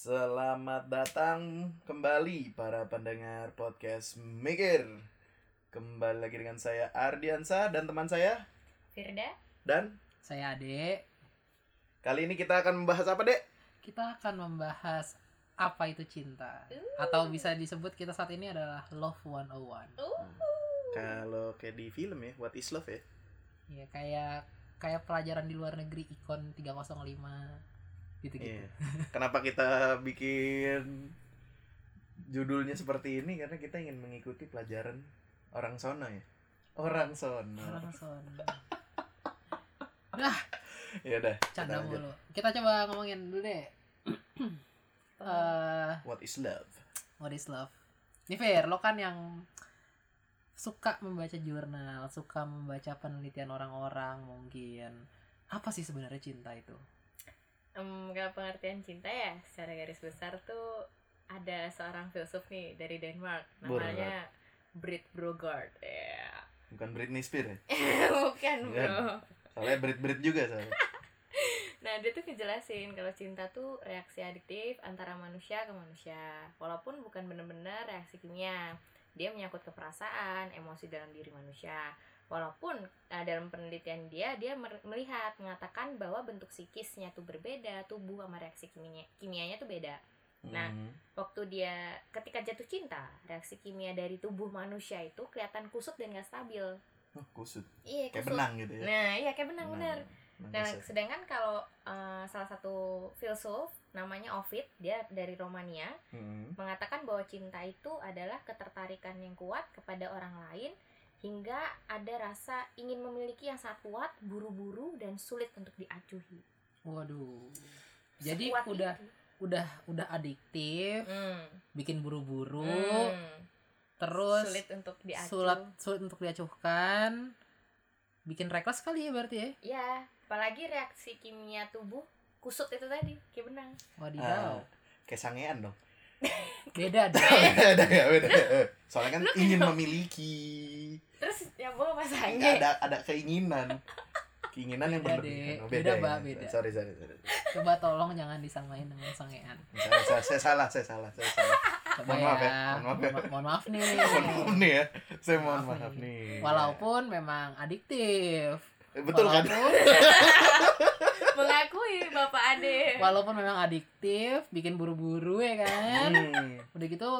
Selamat datang kembali para pendengar podcast Mikir. Kembali lagi dengan saya Ardiansa dan teman saya Firda dan Saya Ade. kali ini kita akan membahas apa, Dek? Kita akan membahas apa itu cinta. Atau bisa disebut kita saat ini adalah Love 101. uh, Kalau kayak di film ya, What is Love ya? Ya kayak kayak pelajaran di luar negeri ikon 305 gitu-gitu. Iya. Kenapa kita bikin judulnya seperti ini? Karena kita ingin mengikuti pelajaran orang sono ya. Orang sono. Orang son. Ya udah. Canda mulu. Kita coba ngomongin dulu deh. Eh, What is love? what is love? Nih Fer, lo kan yang suka membaca jurnal, suka membaca penelitian orang-orang mungkin. Apa sih sebenarnya cinta itu? Em, kalau pengertian cinta ya secara garis besar tuh ada seorang filsuf nih dari Denmark namanya Britt Brogard ya Bukan Britney Spears ya? bukan bro Bukan. Soalnya Brit-Brit juga soalnya. nah dia tuh ngejelasin kalau cinta tuh reaksi adiktif antara manusia ke manusia walaupun bukan bener-bener reaksi kimia dia menyangkut ke perasaan emosi dalam diri manusia walaupun eh, dalam penelitian dia dia melihat mengatakan bahwa bentuk psikisnya tuh berbeda tubuh sama reaksi kimianya kimianya tuh beda Nah, Hmm. waktu dia ketika jatuh cinta reaksi kimia dari tubuh manusia itu kelihatan kusut dan gak stabil Oh, kusut. iya Kayak kusut benang gitu ya. nah iya kayak benang bener Benang Nah, kusut. sedangkan kalau eh, salah satu filsuf namanya Ovid, dia dari Romania, Hmm. mengatakan bahwa cinta itu adalah ketertarikan yang kuat kepada orang lain hingga ada rasa ingin memiliki yang sangat kuat, buru-buru dan sulit untuk diacuhi. Waduh. Jadi Sekuat udah itu. udah udah adiktif, Hmm. bikin buru-buru, Hmm. terus sulit untuk diacuh. sulit sulit untuk diacuhkan, bikin reckless kali ya berarti ya. Ya, apalagi reaksi kimia tubuh kusut itu tadi, kayak benang. Ah, Wadidaw. kayak sangean dong. Beda deh. beda ya, beda. Soalnya kan ingin memiliki. Terus nyambung apa Nggak sange? ada ada keinginan. Keinginan yang Beda, berlebihan. Dek. Oh, Beda, ya. Beda. Sorry, sorry, sorry. Coba tolong jangan disamain dengan sangean. Saya, saya, saya salah, saya salah, saya salah. Coba Mohon maaf ya, ya. mohon maaf ya. Mohon ma- mohon maaf nih. Mohon maaf nih ya. Saya mohon Maaf maaf nih. nih. Walaupun memang adiktif. Betul kan? Mengakui Bapak Ade. walaupun memang adiktif, bikin buru-buru ya kan. Hmm. Udah gitu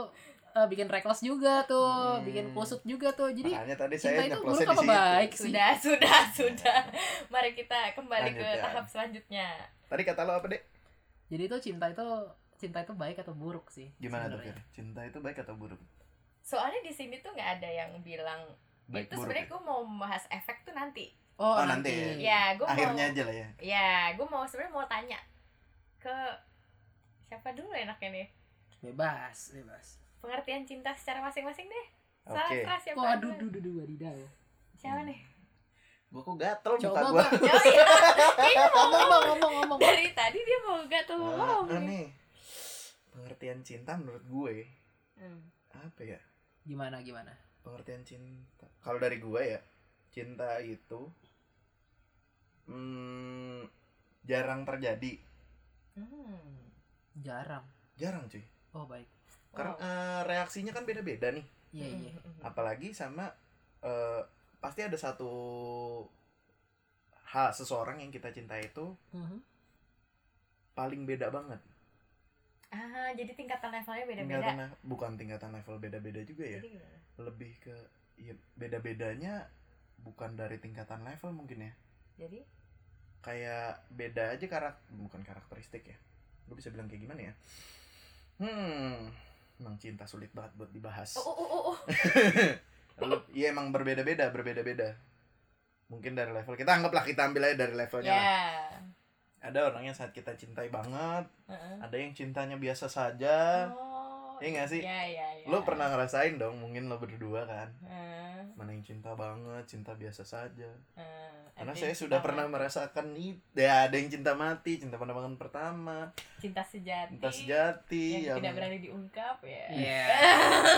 eh, bikin reckless juga tuh, Hmm. bikin kusut juga tuh. Jadi Makanya tadi cinta saya itu buruk apa baik sih? Sudah, sudah, sudah. Mari kita kembali ke Lanjutkan. tahap selanjutnya. Tadi kata lo apa, Dek? Jadi itu cinta itu cinta itu baik atau buruk sih? Gimana tuh? Fir? Cinta itu baik atau buruk? Soalnya di sini tuh nggak ada yang bilang Baik itu sebenarnya ya? gue mau membahas efek tuh nanti. Oh, Oh, nanti. nanti. Ya, gue mau. Akhirnya aja lah ya. Ya, gue mau sebenarnya mau tanya ke siapa dulu enaknya nih? Bebas, bebas. Pengertian cinta secara masing-masing deh. Oke. Salah keras siapa Waduh, dulu? duh, duh, duh, wadidaw. Siapa nih? Gua kok gatel muka Coba, gua. Oh iya, mau Ngomong, bang, ngomong, ngomong. dari tadi dia mau gak tuh Ah, ngomong. ah, nih. Pengertian cinta menurut gue Hmm. apa ya? Gimana, gimana? Pengertian cinta. Kalau dari gue ya, cinta itu hmm, jarang terjadi. Hmm. Jarang. Jarang cuy. Oh, baik. Karena Wow. eh, reaksinya kan beda-beda nih. Iya, Hmm, iya. Apalagi sama eh, pasti ada satu hal seseorang yang kita cintai itu Mhm. paling beda banget. Ah, jadi tingkatan levelnya beda-beda. Tingkatan bukan tingkatan level beda-beda juga ya. Lebih ke ya, beda-bedanya bukan dari tingkatan level mungkin ya. Jadi Kayak beda aja karak bukan karakteristik ya. Gue bisa bilang kayak gimana ya? Hmm, emang cinta sulit banget buat dibahas. oh, oh, oh, oh. Lu- Iya emang berbeda-beda, berbeda-beda. Mungkin dari level kita anggaplah kita ambil aja dari levelnya. lah. Ya. Ada orang yang saat kita cintai banget, Heeh. ada yang cintanya biasa saja. Oh. Iya nggak sih? Ya, ya, ya. Lo pernah ngerasain dong, mungkin lo berdua kan. Mana yang cinta banget, cinta biasa saja. heeh. Karena saya sudah pernah mati, merasakan itu. Ya, ada yang cinta mati, cinta pandangan pertama, cinta sejati. cinta sejati yang, yang, tidak berani diungkap ya. Iya.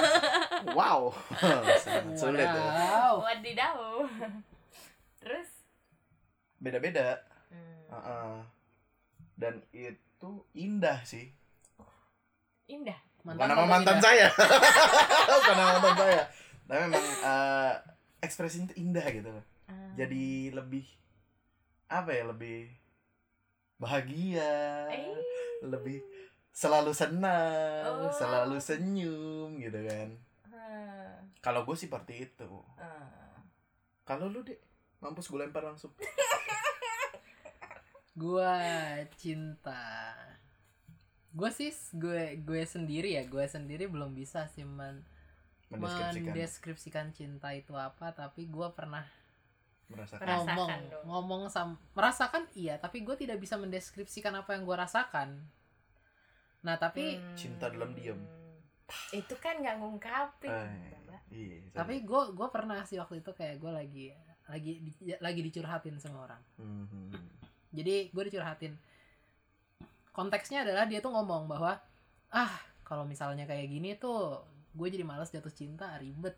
wow, sangat sulit ya. Wow. Wadidaw. Terus Beda-beda. hmm. Heeh. Dan itu indah sih. indah bukan nama mantan indah. saya bukan nama mantan saya tapi memang eh, ekspresinya itu indah gitu loh Ah. jadi lebih apa ya lebih bahagia Eh. lebih selalu senang Oh. selalu senyum gitu kan Ah, kalau gue sih seperti itu ah. kalau lu deh mampus gue lempar langsung Gua cinta. Gue sih gue gue sendiri ya, gue sendiri belum bisa sih men mendeskripsikan mendeskripsikan cinta itu apa, tapi gue pernah merasakan Merasakan ngomong dong. ngomong sam merasakan iya, tapi gue tidak bisa mendeskripsikan apa yang gue rasakan. Nah tapi Hmm. Cinta dalam diam. itu kan nggak ngungkapin Eh, iya tapi gue gue pernah sih waktu itu kayak gue lagi lagi di- lagi dicurhatin sama orang. Mhm. jadi gue dicurhatin konteksnya adalah dia tuh ngomong bahwa ah kalau misalnya kayak gini tuh gue jadi males jatuh cinta ribet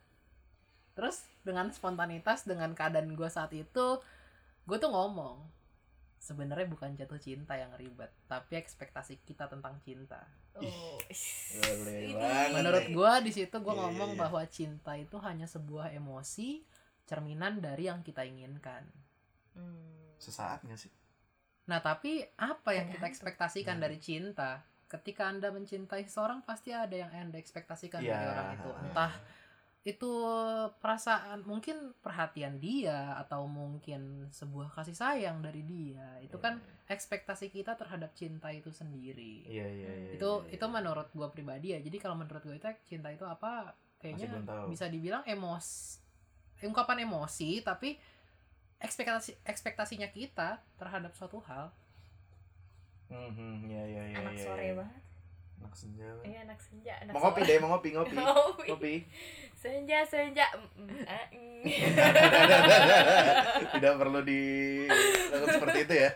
terus dengan spontanitas dengan keadaan gue saat itu gue tuh ngomong sebenarnya bukan jatuh cinta yang ribet tapi ekspektasi kita tentang cinta oh menurut gue di situ gue Iya, iya, ngomong iya. bahwa cinta itu hanya sebuah emosi cerminan dari yang kita inginkan Hmm. sesaat gak sih Nah, tapi apa yang kita ekspektasikan Hmm. dari cinta? Ketika Anda mencintai seseorang, pasti ada yang Anda ekspektasikan dari Iya. orang itu. Entah itu perasaan, mungkin perhatian dia atau mungkin sebuah kasih sayang dari dia. Itu kan ekspektasi kita terhadap cinta itu sendiri. iya iya iya itu iya, itu iya. menurut gua pribadi ya. Jadi kalau menurut gua itu cinta itu apa? Kayaknya bisa dibilang emosi ungkapan emosi tapi ekspektasi ekspektasinya kita terhadap suatu hal Mhm, iya iya iya anak iya, sore iya. banget anak senja banget. iya anak senja anak mau ngopi sore. deh mau ngopi ngopi Ngopi. ngopi senja senja Mm, mm, ah, mm. tidak perlu dilakukan seperti itu ya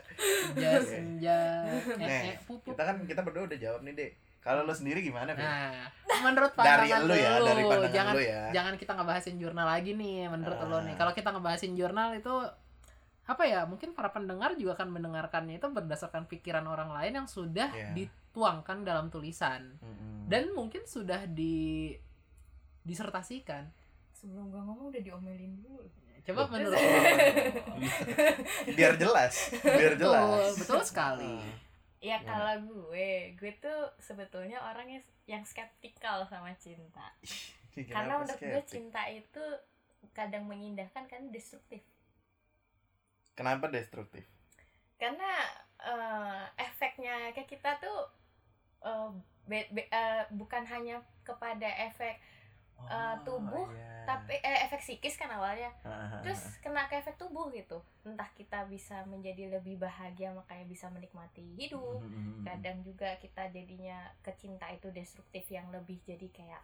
senja senja eh, Nah, kita kan kita berdua udah jawab nih dek kalau lo sendiri gimana Vin? nah menurut dari pandangan lu ya lu, dari pandangan jangan lu ya jangan kita ngebahasin jurnal lagi nih menurut Ah. lo nih kalau kita ngebahasin jurnal itu apa ya mungkin para pendengar juga akan mendengarkannya itu berdasarkan pikiran orang lain yang sudah Iya. dituangkan dalam tulisan. Mhm. dan mungkin sudah di disertasikan. Sebelum gua ngomong udah diomelin dulu. Coba Loh. menurut biar jelas biar betul jelas. betul sekali. Ya Gimana? kalau gue gue tuh sebetulnya orang yang yang skeptikal sama cinta. Karena menurut gue cinta itu kadang mengindahkan kan destruktif kenapa destruktif? Karena eh, efeknya ke kita tuh eh, be- be- eh, bukan hanya kepada efek Eh, tubuh, iya. tapi eh, efek psikis kan awalnya. Terus kena ke efek tubuh gitu. Entah kita bisa menjadi lebih bahagia makanya bisa menikmati hidup. Mhm, mhm, kadang juga kita jadinya kecinta itu destruktif yang lebih jadi kayak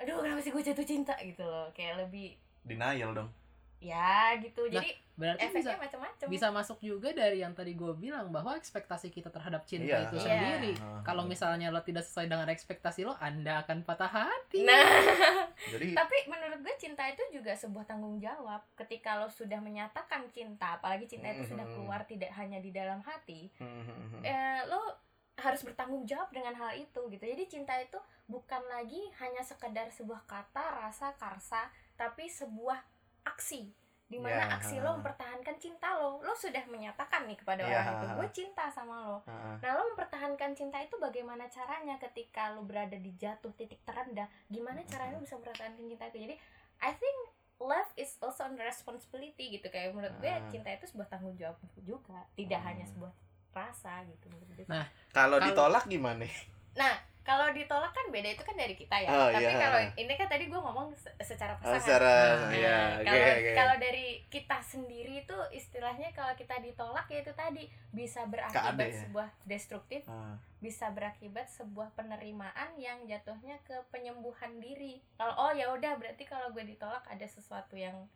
aduh kenapa sih gue jatuh cinta? Gitu loh. Kayak lebih denial dong ya gitu Nah, jadi berarti bisa efeknya macam-macam bisa masuk juga dari yang tadi gue bilang bahwa ekspektasi kita terhadap cinta Iya. itu Iya. sendiri Ah, kalau ah. misalnya lo tidak sesuai dengan ekspektasi lo anda akan patah hati nah jadi tapi menurut gue cinta itu juga sebuah tanggung jawab ketika lo sudah menyatakan cinta apalagi cinta itu sudah Mhm. keluar tidak hanya di dalam hati mhm. eh, lo harus bertanggung jawab dengan hal itu gitu jadi cinta itu bukan lagi hanya sekedar sebuah kata rasa karsa tapi sebuah aksi di mana Ya. aksi lo mempertahankan cinta lo lo sudah menyatakan nih kepada Ya. orang itu gue cinta sama lo ah. nah lo mempertahankan cinta itu bagaimana caranya ketika lo berada di jatuh titik terendah gimana caranya lo bisa mempertahankan cinta itu jadi I think love is also a responsibility gitu kayak menurut gue Ah. cinta itu sebuah tanggung jawab juga tidak Hmm. hanya sebuah rasa gitu menurut gue. Nah, Kalau- ditolak gimana Nah, kalau ditolak kan beda itu kan dari kita ya. Oh, Tapi iya. kalau ini kan tadi gue ngomong se- secara Ah, pasangan. secara Nah, ya oke kalau oke kalau dari kita sendiri itu istilahnya kalau kita ditolak ya itu tadi bisa berakibat Keade ya? sebuah destruktif, Ah, bisa berakibat sebuah penerimaan yang jatuhnya ke penyembuhan diri. Kalau oh ya udah berarti kalau gue ditolak ada sesuatu yang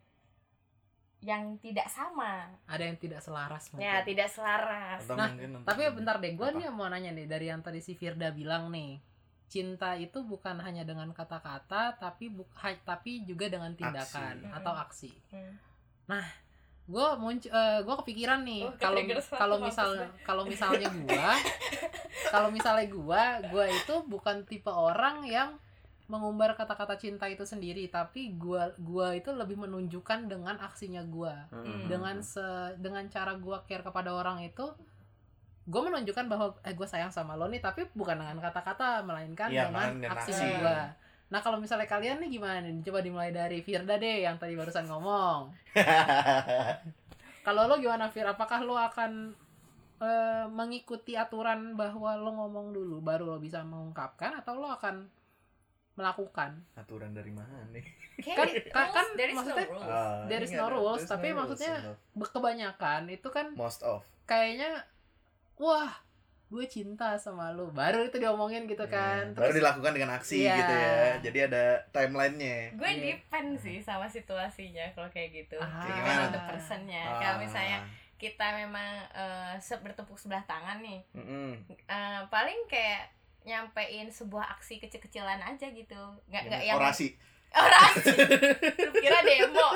yang tidak sama. ada yang tidak selaras mungkin. Ya, tidak selaras. atau Nah, mungkin tapi bentar deh gue nih mau nanya nih dari yang tadi si Firda bilang nih cinta itu bukan hanya dengan kata-kata tapi bu- ha- tapi juga dengan tindakan Aksi. atau aksi Hmm. gue muncul gue kepikiran nih Oh, kalau kalau misal kalau misalnya gue kalau misalnya gue gue itu bukan tipe orang yang mengumbar kata-kata cinta itu sendiri tapi gue gua itu lebih menunjukkan dengan aksinya gue Hmm. dengan se dengan cara gue care kepada orang itu gue menunjukkan bahwa eh gue sayang sama lo nih tapi bukan dengan kata-kata melainkan Iya, dengan aksi gue nah kalau misalnya kalian nih gimana nih? Coba dimulai dari Firda deh yang tadi barusan ngomong. Kalau lo gimana Fir? Apakah lo akan eh, mengikuti aturan bahwa lo ngomong dulu baru lo bisa mengungkapkan atau lo akan melakukan aturan dari mana nih Kan- kan- kan there is no maksudnya- rules. Ah, There is no rules, tapi no rules, maksudnya no. kebanyakan itu kan most of kayaknya wah gue cinta sama lu baru itu diomongin gitu kan Iya, baru dilakukan dengan aksi Iya. gitu ya jadi ada timelinenya gue Iya. depend sih sama situasinya kalau kayak gitu Ah. Gimana? the personnya Ah. kalau misalnya kita memang eh, se- bertepuk sebelah tangan nih Mm-mm. eh, paling kayak nyampein sebuah aksi kecil-kecilan aja gitu nggak nggak Yang orasi orasi kira demo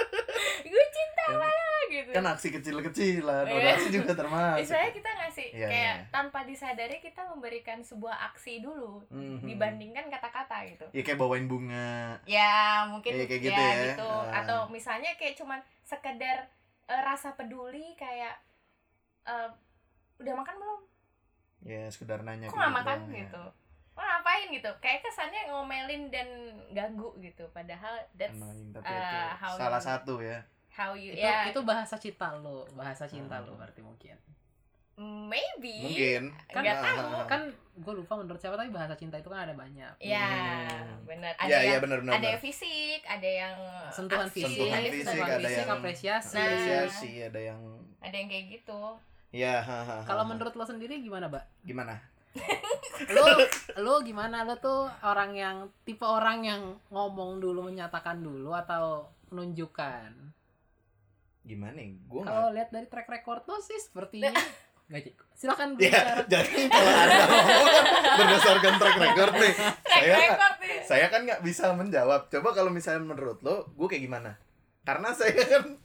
gue cinta malah gitu kan aksi kecil-kecilan Iya. orasi juga termasuk misalnya kita ngasih Iya, kayak iya. tanpa disadari kita memberikan sebuah aksi dulu Mhm. dibandingkan kata-kata gitu ya kayak bawain bunga ya mungkin Iya, kayak ya gitu gitu, ya. Ah. atau misalnya kayak cuman sekedar eh, rasa peduli kayak eh, udah makan belum ya sekedar nanya kok nggak makan ya. gitu. Kok ngapain gitu. Kayak kesannya ngomelin dan ganggu gitu. Padahal that's Annoying, tapi uh, itu how salah you- satu ya. How you itu ya. itu bahasa cinta lo. Bahasa cinta lo Hmm. berarti mungkin. Maybe. Mungkin. Kan- nggak Ah, tahu. Ah, ah. kan gue lupa menurut siapa tapi bahasa cinta itu kan ada banyak. Ya Hmm. benar ada ya ya yang benar benar ada yang fisik ada yang sentuhan aksi, fisik, sentuhan ada fisik sentuhan ada fisik, yang apresiasi. Nah. apresiasi ada yang ada yang kayak gitu ya ha, ha, ha, kalau menurut lo sendiri gimana mbak? Gimana? Lo lo gimana? Lo tuh orang yang tipe orang yang ngomong dulu menyatakan dulu atau menunjukkan? Gimana ya gue kalau lihat dari track record lo sih sepertinya Gak, silakan ya bicara. jadi kalau anda ngomong kan berdasarkan track record nih track saya kan record nih. saya kan nggak bisa menjawab. Coba kalau misalnya menurut lo gue kayak gimana? Karena saya kan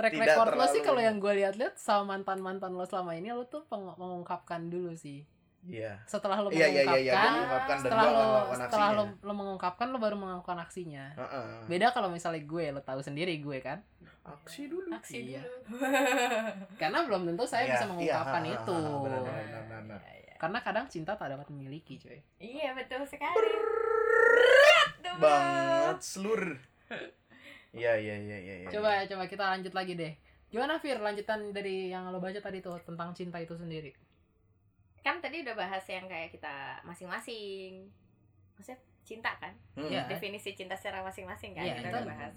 track Tidak record lo sih kalau yang gue lihat-lihat sama mantan mantan lo selama ini lo tuh peng- mengungkapkan dulu sih. Iya. Setelah lo iya iya iya iya mengungkapkan gue mengungkapkan dan setelah lo setelah lo, lo mengungkapkan lo baru melakukan aksinya. Heeh. beda kalau misalnya gue lo tahu sendiri gue kan? Aksi dulu. Aksi Iya. dulu. Karena belum tentu saya Iya, bisa mengungkapkan ha, ha, itu. ha, benar, benar, benar, benar. Karena kadang cinta tak dapat memiliki cuy Iya betul sekali. Bang. banget seluruh iya iya iya iya iya. coba coba kita lanjut lagi deh gimana Fir lanjutan dari yang lo baca tadi tuh tentang cinta itu sendiri Kan tadi udah bahas yang kayak kita masing-masing. Maksudnya cinta kan? Hmm. Iya. Definisi cinta secara masing-masing kan Iya, kita itu. udah bahas.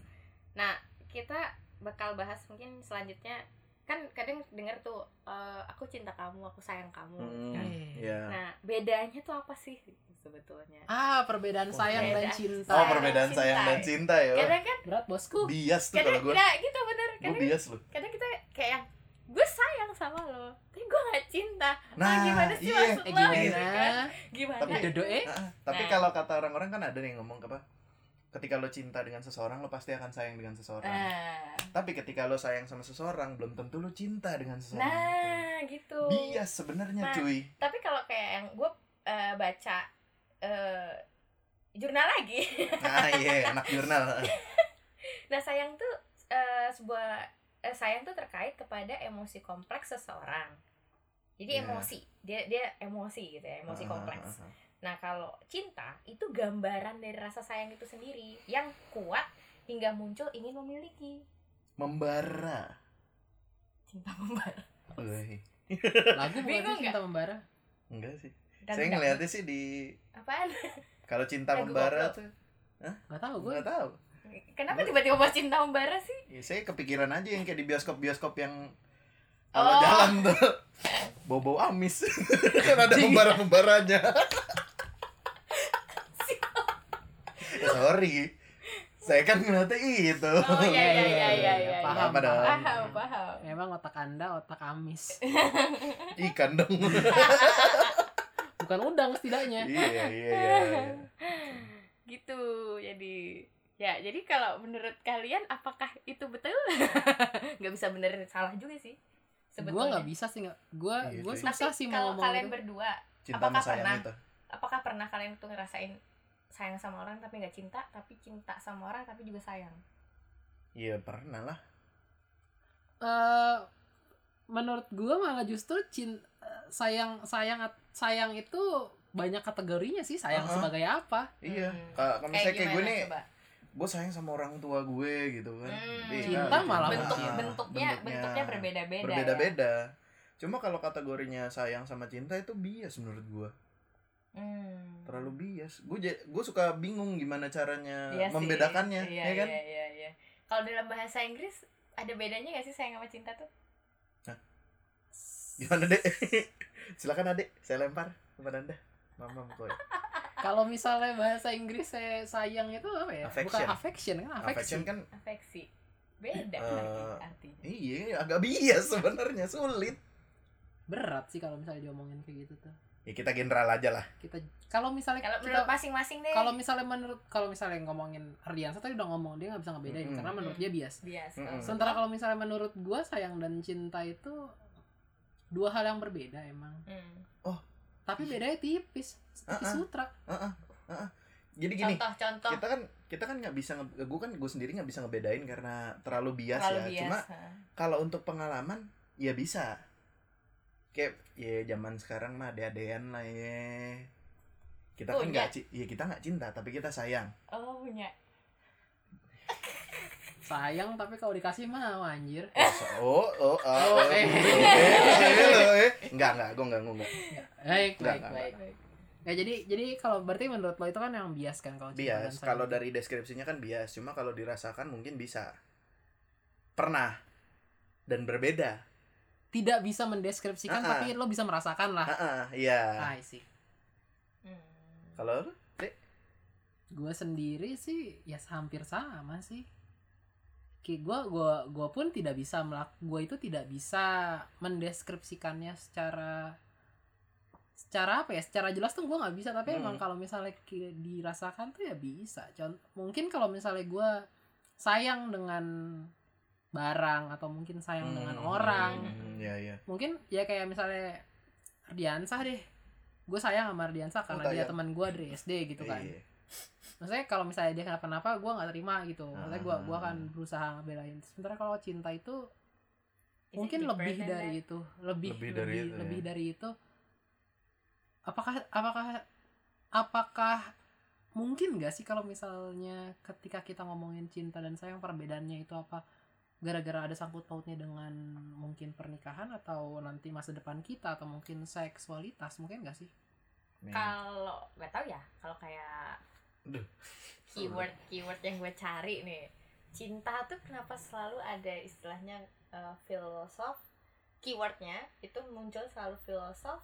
Nah, kita bakal bahas mungkin selanjutnya kan kadang denger tuh eh, aku cinta kamu, aku sayang kamu. Hmm, kan. iya. Nah, bedanya tuh apa sih sebetulnya? ah perbedaan Oh, sayang dan cinta oh perbedaan cinta. sayang dan cinta ya Kadang kan berat bosku bias tuh kadang kalau gue nah, gitu bener. gue Kadang bias loh kadang kita kayak yang gue sayang sama lo, tapi gue gak cinta. nah ah, gimana sih iya maksud eh lo gitu kan? gimana Gimana? Tapi- dodo eh Ah, tapi Nah. kalau kata orang-orang kan ada yang ngomong apa ketika lo cinta dengan seseorang lo pasti akan sayang dengan seseorang Nah, tapi ketika lo sayang sama seseorang belum tentu lo cinta dengan seseorang nah gitu. itu bias sebenarnya Nah. cuy Tapi kalau kayak yang gue eh, baca eh, jurnal lagi, nah iya anak jurnal nah sayang tuh eh, sebuah eh, sayang tuh terkait kepada emosi kompleks seseorang. Jadi Ya. emosi, dia dia emosi gitu ya, emosi Ah, kompleks. ah, ah. Nah kalau cinta itu gambaran dari rasa sayang itu sendiri yang kuat hingga muncul ingin memiliki. membara Cinta membara. Lagu bukan cinta membara enggak sih Dan saya ngeliatnya sih di apaan? kalau cinta Lagu membara tuh. nggak tahu gue. Nggak tahu. Kenapa tiba-tiba bahas cinta membara sih? ya, saya kepikiran aja yang kayak di bioskop bioskop yang Oh. kalau jalan tuh. Bobo amis. Kan ada membara membaranya sorry. Saya kan ngeliatnya itu. Oh iya iya iya iya iya. Paham, Apa dong? Paham, paham. memang otak anda otak amis. Ikan dong bukan udang setidaknya iya iya iya iya. Gitu. Jadi Ya, jadi kalau menurut kalian apakah itu betul? nggak bisa benerin salah juga sih. gue nggak bisa sih nggak gue Iya, gue susah Tapi sih mau kalau ngomong kalian itu. berdua, cinta Apakah pernah? itu apakah pernah kalian tuh ngerasain sayang sama orang tapi nggak cinta, tapi cinta sama orang tapi juga sayang? iya pernah lah Eh, menurut gue malah justru cin eh, sayang sayang sayang itu banyak kategorinya sih sayang Uh-uh. sebagai apa iya Hmm. kalau misalnya kayak gue gimana nih coba? gue sayang sama orang tua gue gitu kan Hmm. Iya, Cinta gitu. malah bentuk Ah, bentuknya bentuknya berbeda-beda. berbeda-beda cuma kalau kategorinya sayang sama cinta itu bias menurut gue Ya? Hmm. terlalu bias gue gue suka bingung gimana caranya Iya sih. membedakannya Iya, ya kan Iya, iya, iya. Kalau dalam bahasa Inggris ada bedanya gak sih sayang sama cinta tuh? Gimana dek silakan adek saya lempar kepada anda mama koi kalau misalnya bahasa Inggris saya sayang itu apa ya bukan Affection. affection kan affection, affection kan Afeksi. Beda lagi artinya. iya agak bias sebenarnya sulit berat sih kalau misalnya diomongin kayak gitu tuh ya kita general aja lah kita kalau misalnya Kalau kita menurut masing-masing deh. kalau misalnya menurut kalau misalnya ngomongin Ardiansa tadi udah ngomong dia nggak bisa ngebedain Mm-mm. karena menurut dia bias biasa. Mm-mm. sementara kalau misalnya menurut gua sayang dan cinta itu dua hal yang berbeda emang Hmm. tapi bedanya tipis tipis Uh-uh. sutra jadi gini Contoh-contoh kita kan kita kan nggak bisa nge- gue kan gue sendiri nggak bisa ngebedain karena terlalu bias terlalu ya bias. cuma kalau untuk pengalaman ya bisa kayak ya zaman sekarang mah ade-adean lah ya kita kan Punya. nggak ci- ya kita nggak cinta tapi kita sayang Oh punya. Sayang tapi kalau dikasih mau anjir. Oh oh oh, Oh, oh, eh. eh, eh, eh, eh. nggak nggak gue nggak gue nggak baik Enggak, baik enggak, baik. Ya jadi jadi kalau berarti menurut lo itu kan yang bias kan kalau bias. kalau dari deskripsinya kan bias. Cuma kalau dirasakan mungkin bisa. Pernah. Dan berbeda. Tidak bisa mendeskripsikan Ah, ah. tapi lo bisa merasakan lah. Ah ah, iya. Ah sih Hmm. kalau gue sendiri sih ya hampir sama sih kayak gue gua gua pun tidak bisa melak gue itu tidak bisa mendeskripsikannya secara secara apa ya secara jelas tuh gue nggak bisa tapi Hmm. emang kalau misalnya dirasakan tuh ya bisa Contoh, mungkin kalau misalnya gue sayang dengan barang atau mungkin sayang dengan Hmm, orang hmm, iya iya mungkin ya kayak misalnya Ardiansah deh gue sayang sama Ardiansah karena Oh, dia sayang. teman gue dari SD gitu kan Iya. Maksudnya kalau misalnya dia kenapa-napa gue nggak terima gitu maksudnya gue gua Ah. akan berusaha ngebelain sementara kalau cinta itu Is mungkin lebih dari that? itu lebih Lebih lebih dari lebih, itu, ya. dari itu apakah apakah apakah mungkin gak sih kalau misalnya ketika kita ngomongin cinta dan sayang perbedaannya itu apa gara-gara ada sangkut pautnya dengan mungkin pernikahan atau nanti masa depan kita atau mungkin seksualitas mungkin gak sih. Kalau nggak tahu ya, kalau kayak Keyword keyword yang gue cari nih, cinta tuh kenapa selalu ada istilahnya eh, filosof? Keywordnya itu muncul selalu filosof,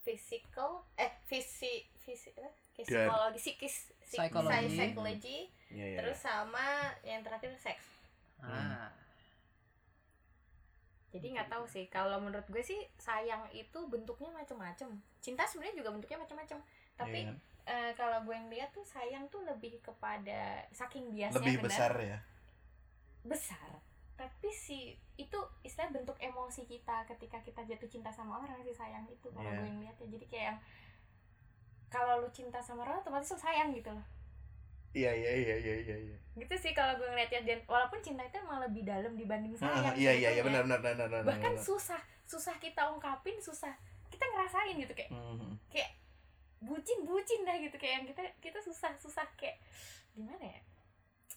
physical, eh visi visi apa? psikologi, psikis, psik- Psikologi. psychology, Iya, iya, terus sama yang terakhir seks. Hmm. ah Jadi nggak tahu sih. Kalau menurut gue sih sayang itu bentuknya macam-macam. Cinta sebenarnya juga bentuknya macam-macam. Tapi Iya eh, kalau gue yang lihat tuh sayang tuh lebih kepada saking biasnya lebih benar, besar ya besar. Tapi si itu istilah bentuk emosi kita ketika kita jatuh cinta sama orang sih sayang itu kalau Iya. gue yang lihatnya. Jadi kayak yang kalau lu cinta sama orang otomatis lu sayang gitu loh. iya iya iya iya iya iya Gitu sih kalau gue ngeliatnya dan walaupun cinta itu emang lebih dalam dibanding sayang. Ah, iya iya iya benar benar benar benar bahkan benar. susah susah kita ungkapin susah kita ngerasain gitu kayak Mhm. Bucin bucin dah gitu kayak yang kita kita susah susah kayak gimana ya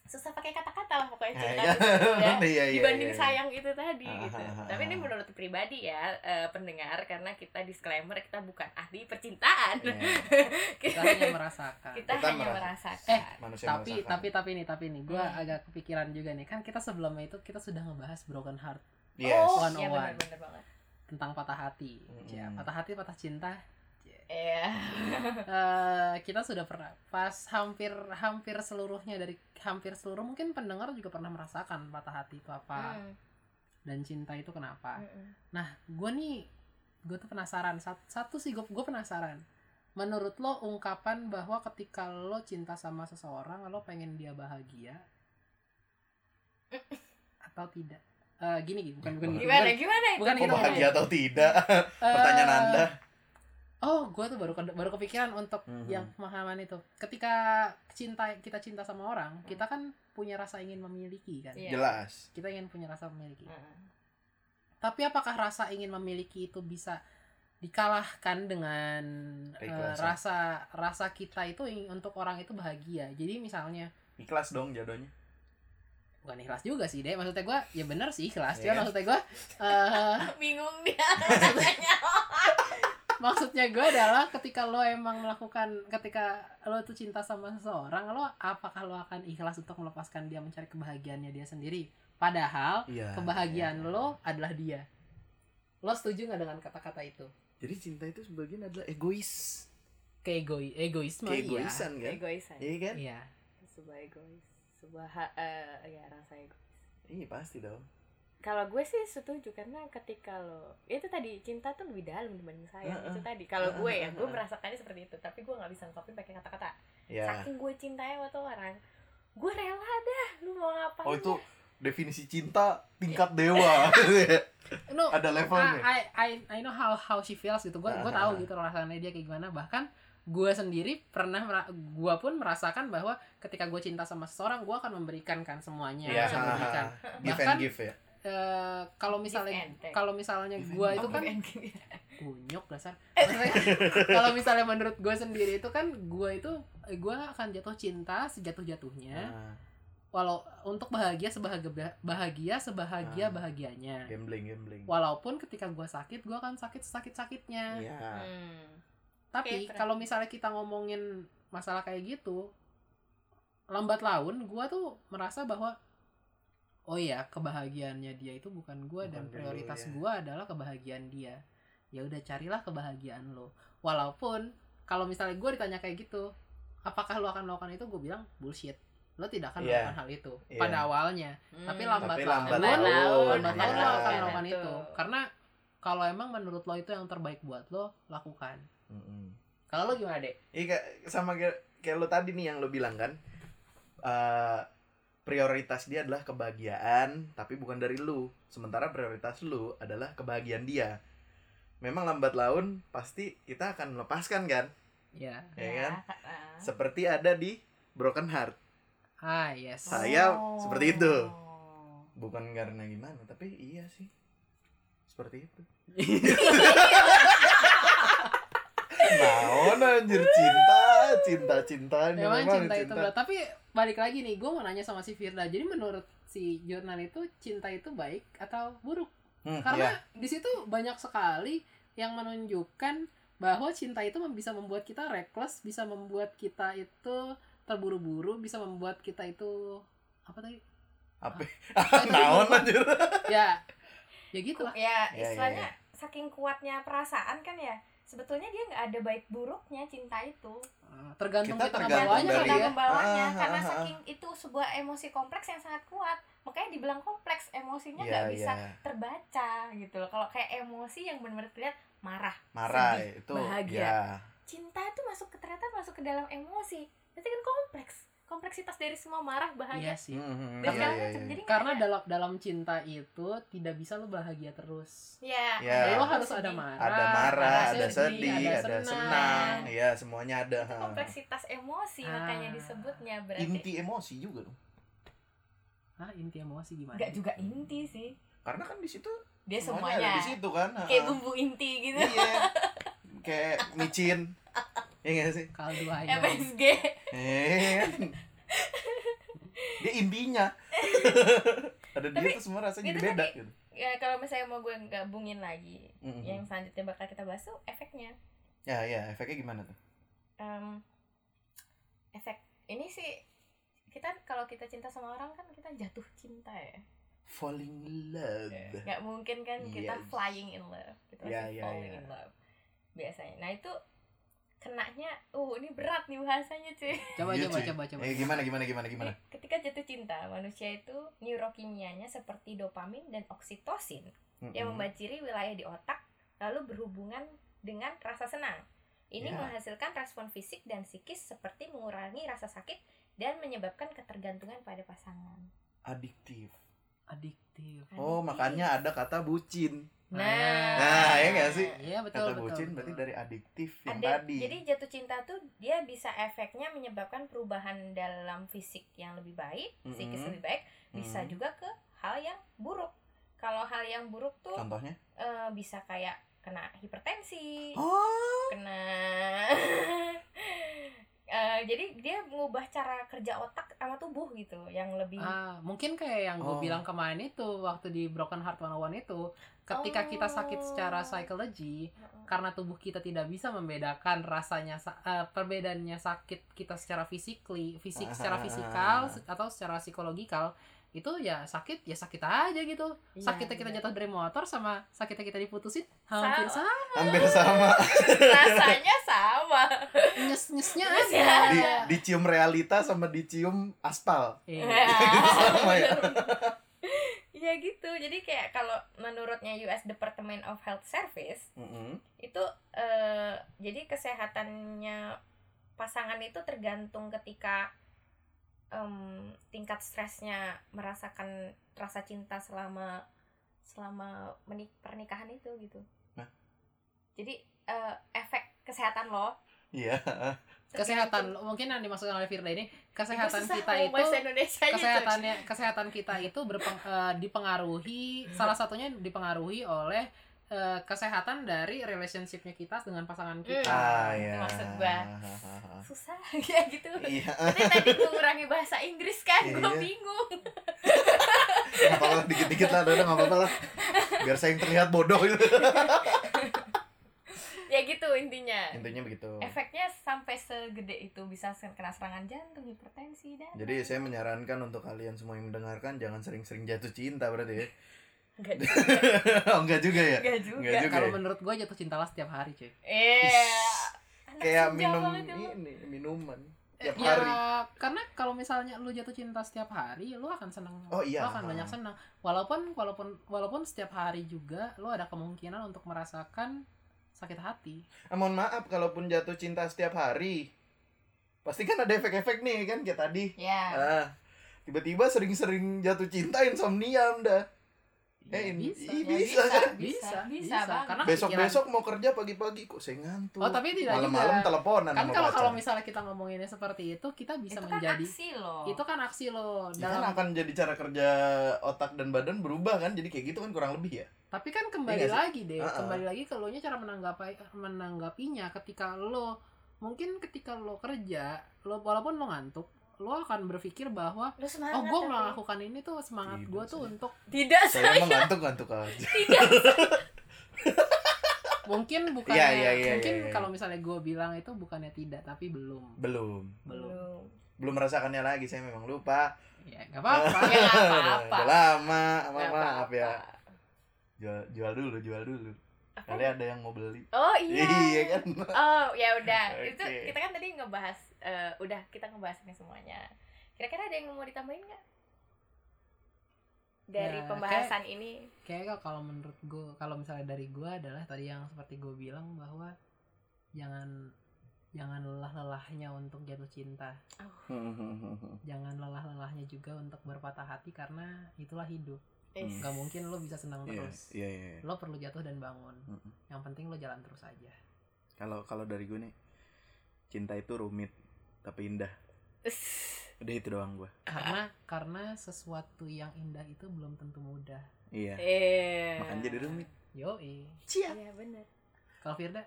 susah pakai kata-kata lah pokoknya cinta Iya, sebetulnya, iya, iya, dibanding iya. sayang itu tadi Ah, gitu ah, ah, tapi ini ah. menurut pribadi ya eh, pendengar karena kita disclaimer kita bukan ahli percintaan Iya. kita hanya merasakan kita, Kita hanya merasa- merasakan Eh, manusia tapi merasakan. tapi tapi nih tapi nih gue Hmm. agak kepikiran juga nih kan kita sebelumnya itu kita sudah ngebahas broken heart yes oh One iya on benar one. benar banget tentang patah hati Hmm. Ya, patah hati patah cinta iya. Eh, kita sudah pernah pas hampir hampir seluruhnya dari hampir seluruh mungkin pendengar juga pernah merasakan patah hati itu apa. Hmm, dan cinta itu kenapa. Hmm, hmm. nah gue nih gue tuh penasaran. Satu, satu sih gue gue penasaran. Menurut lo ungkapan bahwa ketika lo cinta sama seseorang lo pengen dia bahagia? Atau tidak? Eh, gini gini bukan bukan Gimana? bukan, gimana? bukan Kok gitu bahagia atau tidak? Pertanyaan Anda. Oh gue tuh baru baru kepikiran untuk Mhm. yang pemahaman itu ketika cinta kita cinta sama orang kita kan punya rasa ingin memiliki kan Iya. Jelas. kita ingin punya rasa memiliki Heeh. tapi apakah rasa ingin memiliki itu bisa dikalahkan dengan Keikhlasan. rasa rasa kita itu ingin untuk orang itu bahagia jadi misalnya Ikhlas dong jodohnya. bukan ikhlas juga sih deh maksudnya gue ya bener sih ikhlas cuman kan? maksudnya gue eh Bingung dia. maksudnya gue adalah ketika lo emang melakukan ketika lo tuh cinta sama seseorang lo apakah lo akan ikhlas untuk melepaskan dia mencari kebahagiaannya dia sendiri padahal Iya. kebahagiaan lo adalah dia lo setuju nggak dengan kata-kata itu Jadi cinta itu sebagian adalah egois. keegoi egoisme Keegoisan kan? Egoisan. Iya kan? iya Sebuah egois. Sebuah eh, ya rasa egois. Iya pasti dong. Kalau gue sih setuju karena ketika lo itu tadi cinta tuh lebih dalam dibanding sayang Heeh. itu tadi. Kalau gue ya, gue merasakannya seperti itu. Tapi gue nggak bisa ngungkapin pakai kata-kata. Ya. Saking gue cintanya sama tuh orang, gue rela dah. Lu mau ngapain? Oh itu definisi cinta tingkat dewa. no Ada levelnya. I, I I know how how she feels gitu gue gue Ah, tahu ah, gitu rasanya dia kayak gimana bahkan gue sendiri pernah gue pun merasakan bahwa ketika gue cinta sama seseorang gue akan memberikan kan semuanya Iya. bisa memberikan Give Bahkan- and give ya. Eh, kalau misalnya kalau misalnya gue itu kan kunyuk dasar. Kalau misalnya menurut gue sendiri itu kan gue itu gue akan jatuh cinta sejatuh jatuhnya Nah, walau untuk bahagia sebahagia bahagia sebahagia Ah. bahagianya. Gambling gambling. walaupun ketika gue sakit gue akan sakit sakit sakitnya Iya. Hmm. tapi Oke, kalau misalnya kita ngomongin masalah kayak gitu lambat laun gue tuh merasa bahwa oh ya kebahagiaannya dia itu bukan gue dan prioritas lu, ya. gue adalah kebahagiaan dia ya udah carilah kebahagiaan lo walaupun kalau misalnya gue ditanya kayak gitu apakah lo akan melakukan itu gue bilang bullshit lo tidak akan Iya. melakukan hal itu Iya. pada awalnya Hmm. tapi lambat Tapi laun lambat Iya. lo akan Iya. melakukan Itu. itu karena kalau emang menurut lo itu yang terbaik buat lo lakukan Mm-mm. kalau lo gimana dek Iya sama kayak, kayak lo tadi nih yang lo bilang kan. eh, prioritas dia adalah kebahagiaan, tapi bukan dari lu. Sementara prioritas lu adalah kebahagiaan dia. Memang lambat laun pasti kita akan melepaskan kan, ya ya kan? ah. Seperti ada di Broken Heart. ah yes Saya seperti itu. Oh. Bukan karena gimana, tapi iya sih. Seperti itu. Naon anjir cinta, cinta, cinta ini Memang memang cinta, itu berat. Tapi balik lagi nih, gue mau nanya sama si Firda. Jadi menurut si jurnal itu cinta itu baik atau buruk? Hmm, Karena iya. di situ banyak sekali yang menunjukkan bahwa cinta itu bisa membuat kita reckless, bisa membuat kita itu terburu-buru, bisa membuat kita itu apa tadi? apa? Apa Naon tadi? anjir. Ya, ya gitu lah. ya Ya, ya, istilahnya saking kuatnya perasaan kan ya sebetulnya dia nggak ada baik buruknya cinta itu Ah, Tergantung Kita kita, tergantung ngebawanya dari- ya. Membawanya Ah, karena ah, ah. saking itu sebuah emosi kompleks yang sangat kuat makanya dibilang kompleks emosinya Iya, nggak bisa iya. terbaca gitu loh kalau kayak emosi yang benar-benar terlihat marah Marah sedih, itu bahagia. ya. cinta itu masuk ke ternyata masuk ke dalam emosi berarti kan kompleks kompleksitas dari semua marah Iya bahagia sih. Hmm, dan iya, segala iya, iya. Karena ada- dalam dalam cinta itu tidak bisa lo bahagia terus. ya, Ya. ada lo harus sedih. ada marah, ada marah, ada sedih, sedih, ada senang, ya semuanya ada. itu kompleksitas emosi Ah. makanya disebutnya berarti Inti emosi juga dong. Hah, inti emosi gimana? nggak juga inti sih Karena kan di situ dia semuanya, semuanya ada di situ kan. kayak bumbu inti gitu Iya. Kayak micin. Iya nggak sih? Kaldu ayam. MSG Eh. Dia intinya. ada dia tuh semua rasanya jadi beda tadi- gitu. ya kalau misalnya mau gue gabungin lagi Mhm. yang selanjutnya bakal kita bahas tuh efeknya Ya, ya, efeknya gimana tuh? Em, efek ini sih kita kalau kita cinta sama orang kan kita jatuh cinta ya Falling in love. nggak mungkin kan kita Yes. flying in love kita Ya, masih ya, falling ya. in love biasanya nah itu kenanya uh ini berat nih bahasanya cuy Coba Iya, coba cuy. coba coba. Eh gimana gimana gimana gimana? ketika jatuh cinta manusia itu neurokimianya seperti dopamin dan oksitosin yang Mm-mm. membaciri wilayah di otak lalu berhubungan dengan rasa senang Ini Ya. menghasilkan respon fisik dan psikis seperti mengurangi rasa sakit dan menyebabkan ketergantungan pada pasangan. Adiktif. adiktif Oh, Adiktif. makanya ada kata bucin. Nah, Nah, ya nggak sih? iya betul Kata betul, bucin betul. berarti dari adiktif yang Ada- tadi. Jadi jatuh cinta tuh dia bisa efeknya menyebabkan perubahan dalam fisik yang lebih baik, psikis Mhm. lebih baik, bisa Mhm. juga ke hal yang buruk. Kalau hal yang buruk tuh Contohnya? eh, bisa kayak kena hipertensi, Oh. kena Eh, jadi dia mengubah cara kerja otak sama tubuh gitu yang lebih Ah, mungkin kayak yang gue Oh. bilang kemarin itu waktu di Broken Heart 101 itu ketika kita sakit secara Oh. psychology Heeh. karena tubuh kita tidak bisa membedakan rasanya sa- eh, perbedaannya sakit kita secara physically fisik secara fisikal se- atau secara psikologikal itu ya sakit ya sakit aja gitu Iya, sakitnya kita iya. jatuh dari motor sama sakitnya kita diputusin hampir Sama. sama Hampir sama. rasanya sama nyes nyesnya Nyes aja ya. Di, dicium realita sama dicium aspal. Iya. Sama ya? ya gitu jadi kayak kalau menurutnya US Department of Health Service Mm-mm. itu eh, jadi kesehatannya pasangan itu tergantung ketika em, tingkat stresnya merasakan rasa cinta selama selama menik pernikahan itu gitu Nah. jadi eh, efek kesehatan lo Iya. kesehatan mungkin yang dimaksudkan oleh Firda ini kesehatan kita itu kesehatannya kesehatan kita itu berpeng, eh, dipengaruhi salah satunya dipengaruhi oleh eh, kesehatan dari relationshipnya kita dengan pasangan kita. Ah, itu ya. maksud gua. susah ya gitu Iya. Tapi tadi mengurangi bahasa Inggris kan gue Iya. bingung Nggak apa-apa dikit-dikit lah, udah nggak apa-apa lah. Biar saya yang terlihat bodoh gitu. ya gitu intinya Intinya begitu. efeknya sampai segede itu bisa kena serangan jantung hipertensi dan Jadi saya menyarankan untuk kalian semua yang mendengarkan jangan sering-sering jatuh cinta berarti ya. Enggak juga oh, enggak juga ya? enggak juga Enggak juga. Kalau ya? menurut gue jatuh cintalah setiap hari, cuy. eh Kayak minum emang. ini, minuman tiap ya, hari. karena kalau misalnya lu jatuh cinta setiap hari, lu akan senang. Oh, iya. Lu akan banyak senang. Walaupun walaupun walaupun setiap hari juga lu ada kemungkinan untuk merasakan sakit hati. Ah, mohon maaf kalaupun jatuh cinta setiap hari. Pasti kan ada efek-efek nih kan kayak tadi. ya Ah, tiba-tiba sering-sering jatuh cinta insomnia udah. Ya, Eh, ini- bisa. ih, Ya, bisa kan? bisa Bisa, bisa, bisa. banget Karena Besok-besok mau kerja pagi-pagi kok saya ngantuk. Oh, tapi tidak Malam-malam juga. teleponan kan kalau kalau misalnya kita ngomonginnya seperti itu, kita bisa itu kan menjadi aksi loh itu kan aksi lo Ya kan dalam akan jadi cara kerja otak dan badan berubah kan jadi kayak gitu kan kurang lebih ya tapi kan kembali Iya nggak sih? lagi deh Uh-uh. kembali lagi ke lo nya cara menanggapi menanggapinya ketika lo mungkin ketika lo kerja lo walaupun lo ngantuk lo akan berpikir bahwa oh gue tapi- melakukan ini tuh semangat Tidak gue tuh untuk tidak saya saya. emang ngantuk-ngantuk aja tidak. Mungkin bukannya Iya, iya, iya, mungkin iya, iya. kalau misalnya gue bilang itu bukannya tidak tapi belum. Belum. Belum. Belum. Merasakannya lagi saya memang lupa. Ya nggak apa-apa. Ya nggak apa-apa. udah lama maaf ya. jual jual dulu jual dulu. Apa? Kali ada yang mau beli? Oh iya. Iya kan? Oh ya udah. Itu Oke. kita kan tadi ngebahas eh, udah kita ngebahasnya semuanya. Kira-kira ada yang mau ditambahin nggak? Dari Ya, pembahasan ini? kayak kalau menurut gue kalau misalnya dari gue adalah tadi yang seperti gue bilang bahwa jangan jangan lelah-lelahnya untuk jatuh cinta. Jangan lelah-lelahnya juga untuk berpatah hati karena itulah hidup Eh, nggak mungkin lo bisa senang iya terus. iya iya lo perlu jatuh dan bangun. Mm-mm. yang penting lo jalan terus aja. Kalau kalau dari gue nih cinta itu rumit tapi indah. Udah itu doang gue. Karena karena sesuatu yang indah itu belum tentu mudah. Iya. Eh. makanya jadi rumit. Yoi. Iya benar. kalau Firda?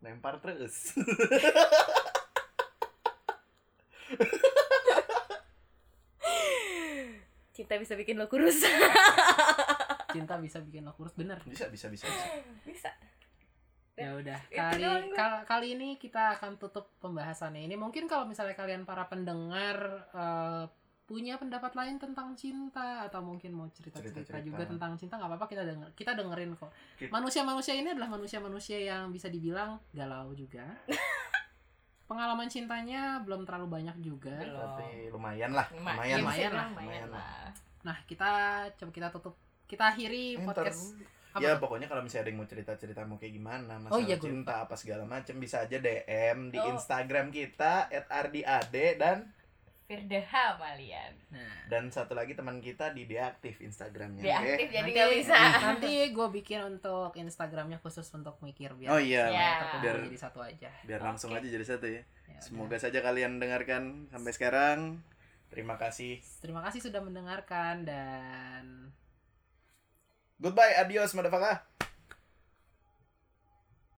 Lempar terus Cinta bisa bikin lo kurus. cinta bisa bikin lo kurus bener bisa bisa bisa, bisa. bisa. ya udah kali kal- kali ini kita akan tutup pembahasannya ini mungkin kalau misalnya kalian para pendengar eh, punya pendapat lain tentang cinta atau mungkin mau cerita cerita Cerita-cerita. juga tentang cinta nggak apa-apa kita denger kita dengerin kok manusia manusia ini adalah manusia manusia yang bisa dibilang galau juga pengalaman cintanya belum terlalu banyak juga. Tapi lumayan lah Lumayan, lumayan, lumayan lah. Lah, lumayan lumayan lah. nah kita coba kita tutup. Kita akhiri Eh, ntar. podcast Apa? Ya tuh? pokoknya kalau misalnya ada yang mau cerita-cerita mau kayak gimana masalah Oh iya, cinta apa segala macam bisa aja DM di Oh. Instagram kita @ardad dan Firdaha Malian Nah, dan satu lagi teman kita di deaktif Instagramnya. dia oke? aktif jadi nggak bisa nanti gue bikin untuk Instagramnya khusus untuk mikir biar Oh iya, Ya. biar jadi satu aja. biar langsung Oke. aja jadi satu ya. Ya, Semoga saja kalian dengarkan sampai sekarang. Terima kasih. Terima kasih sudah mendengarkan dan Goodbye, adios, motherfucker.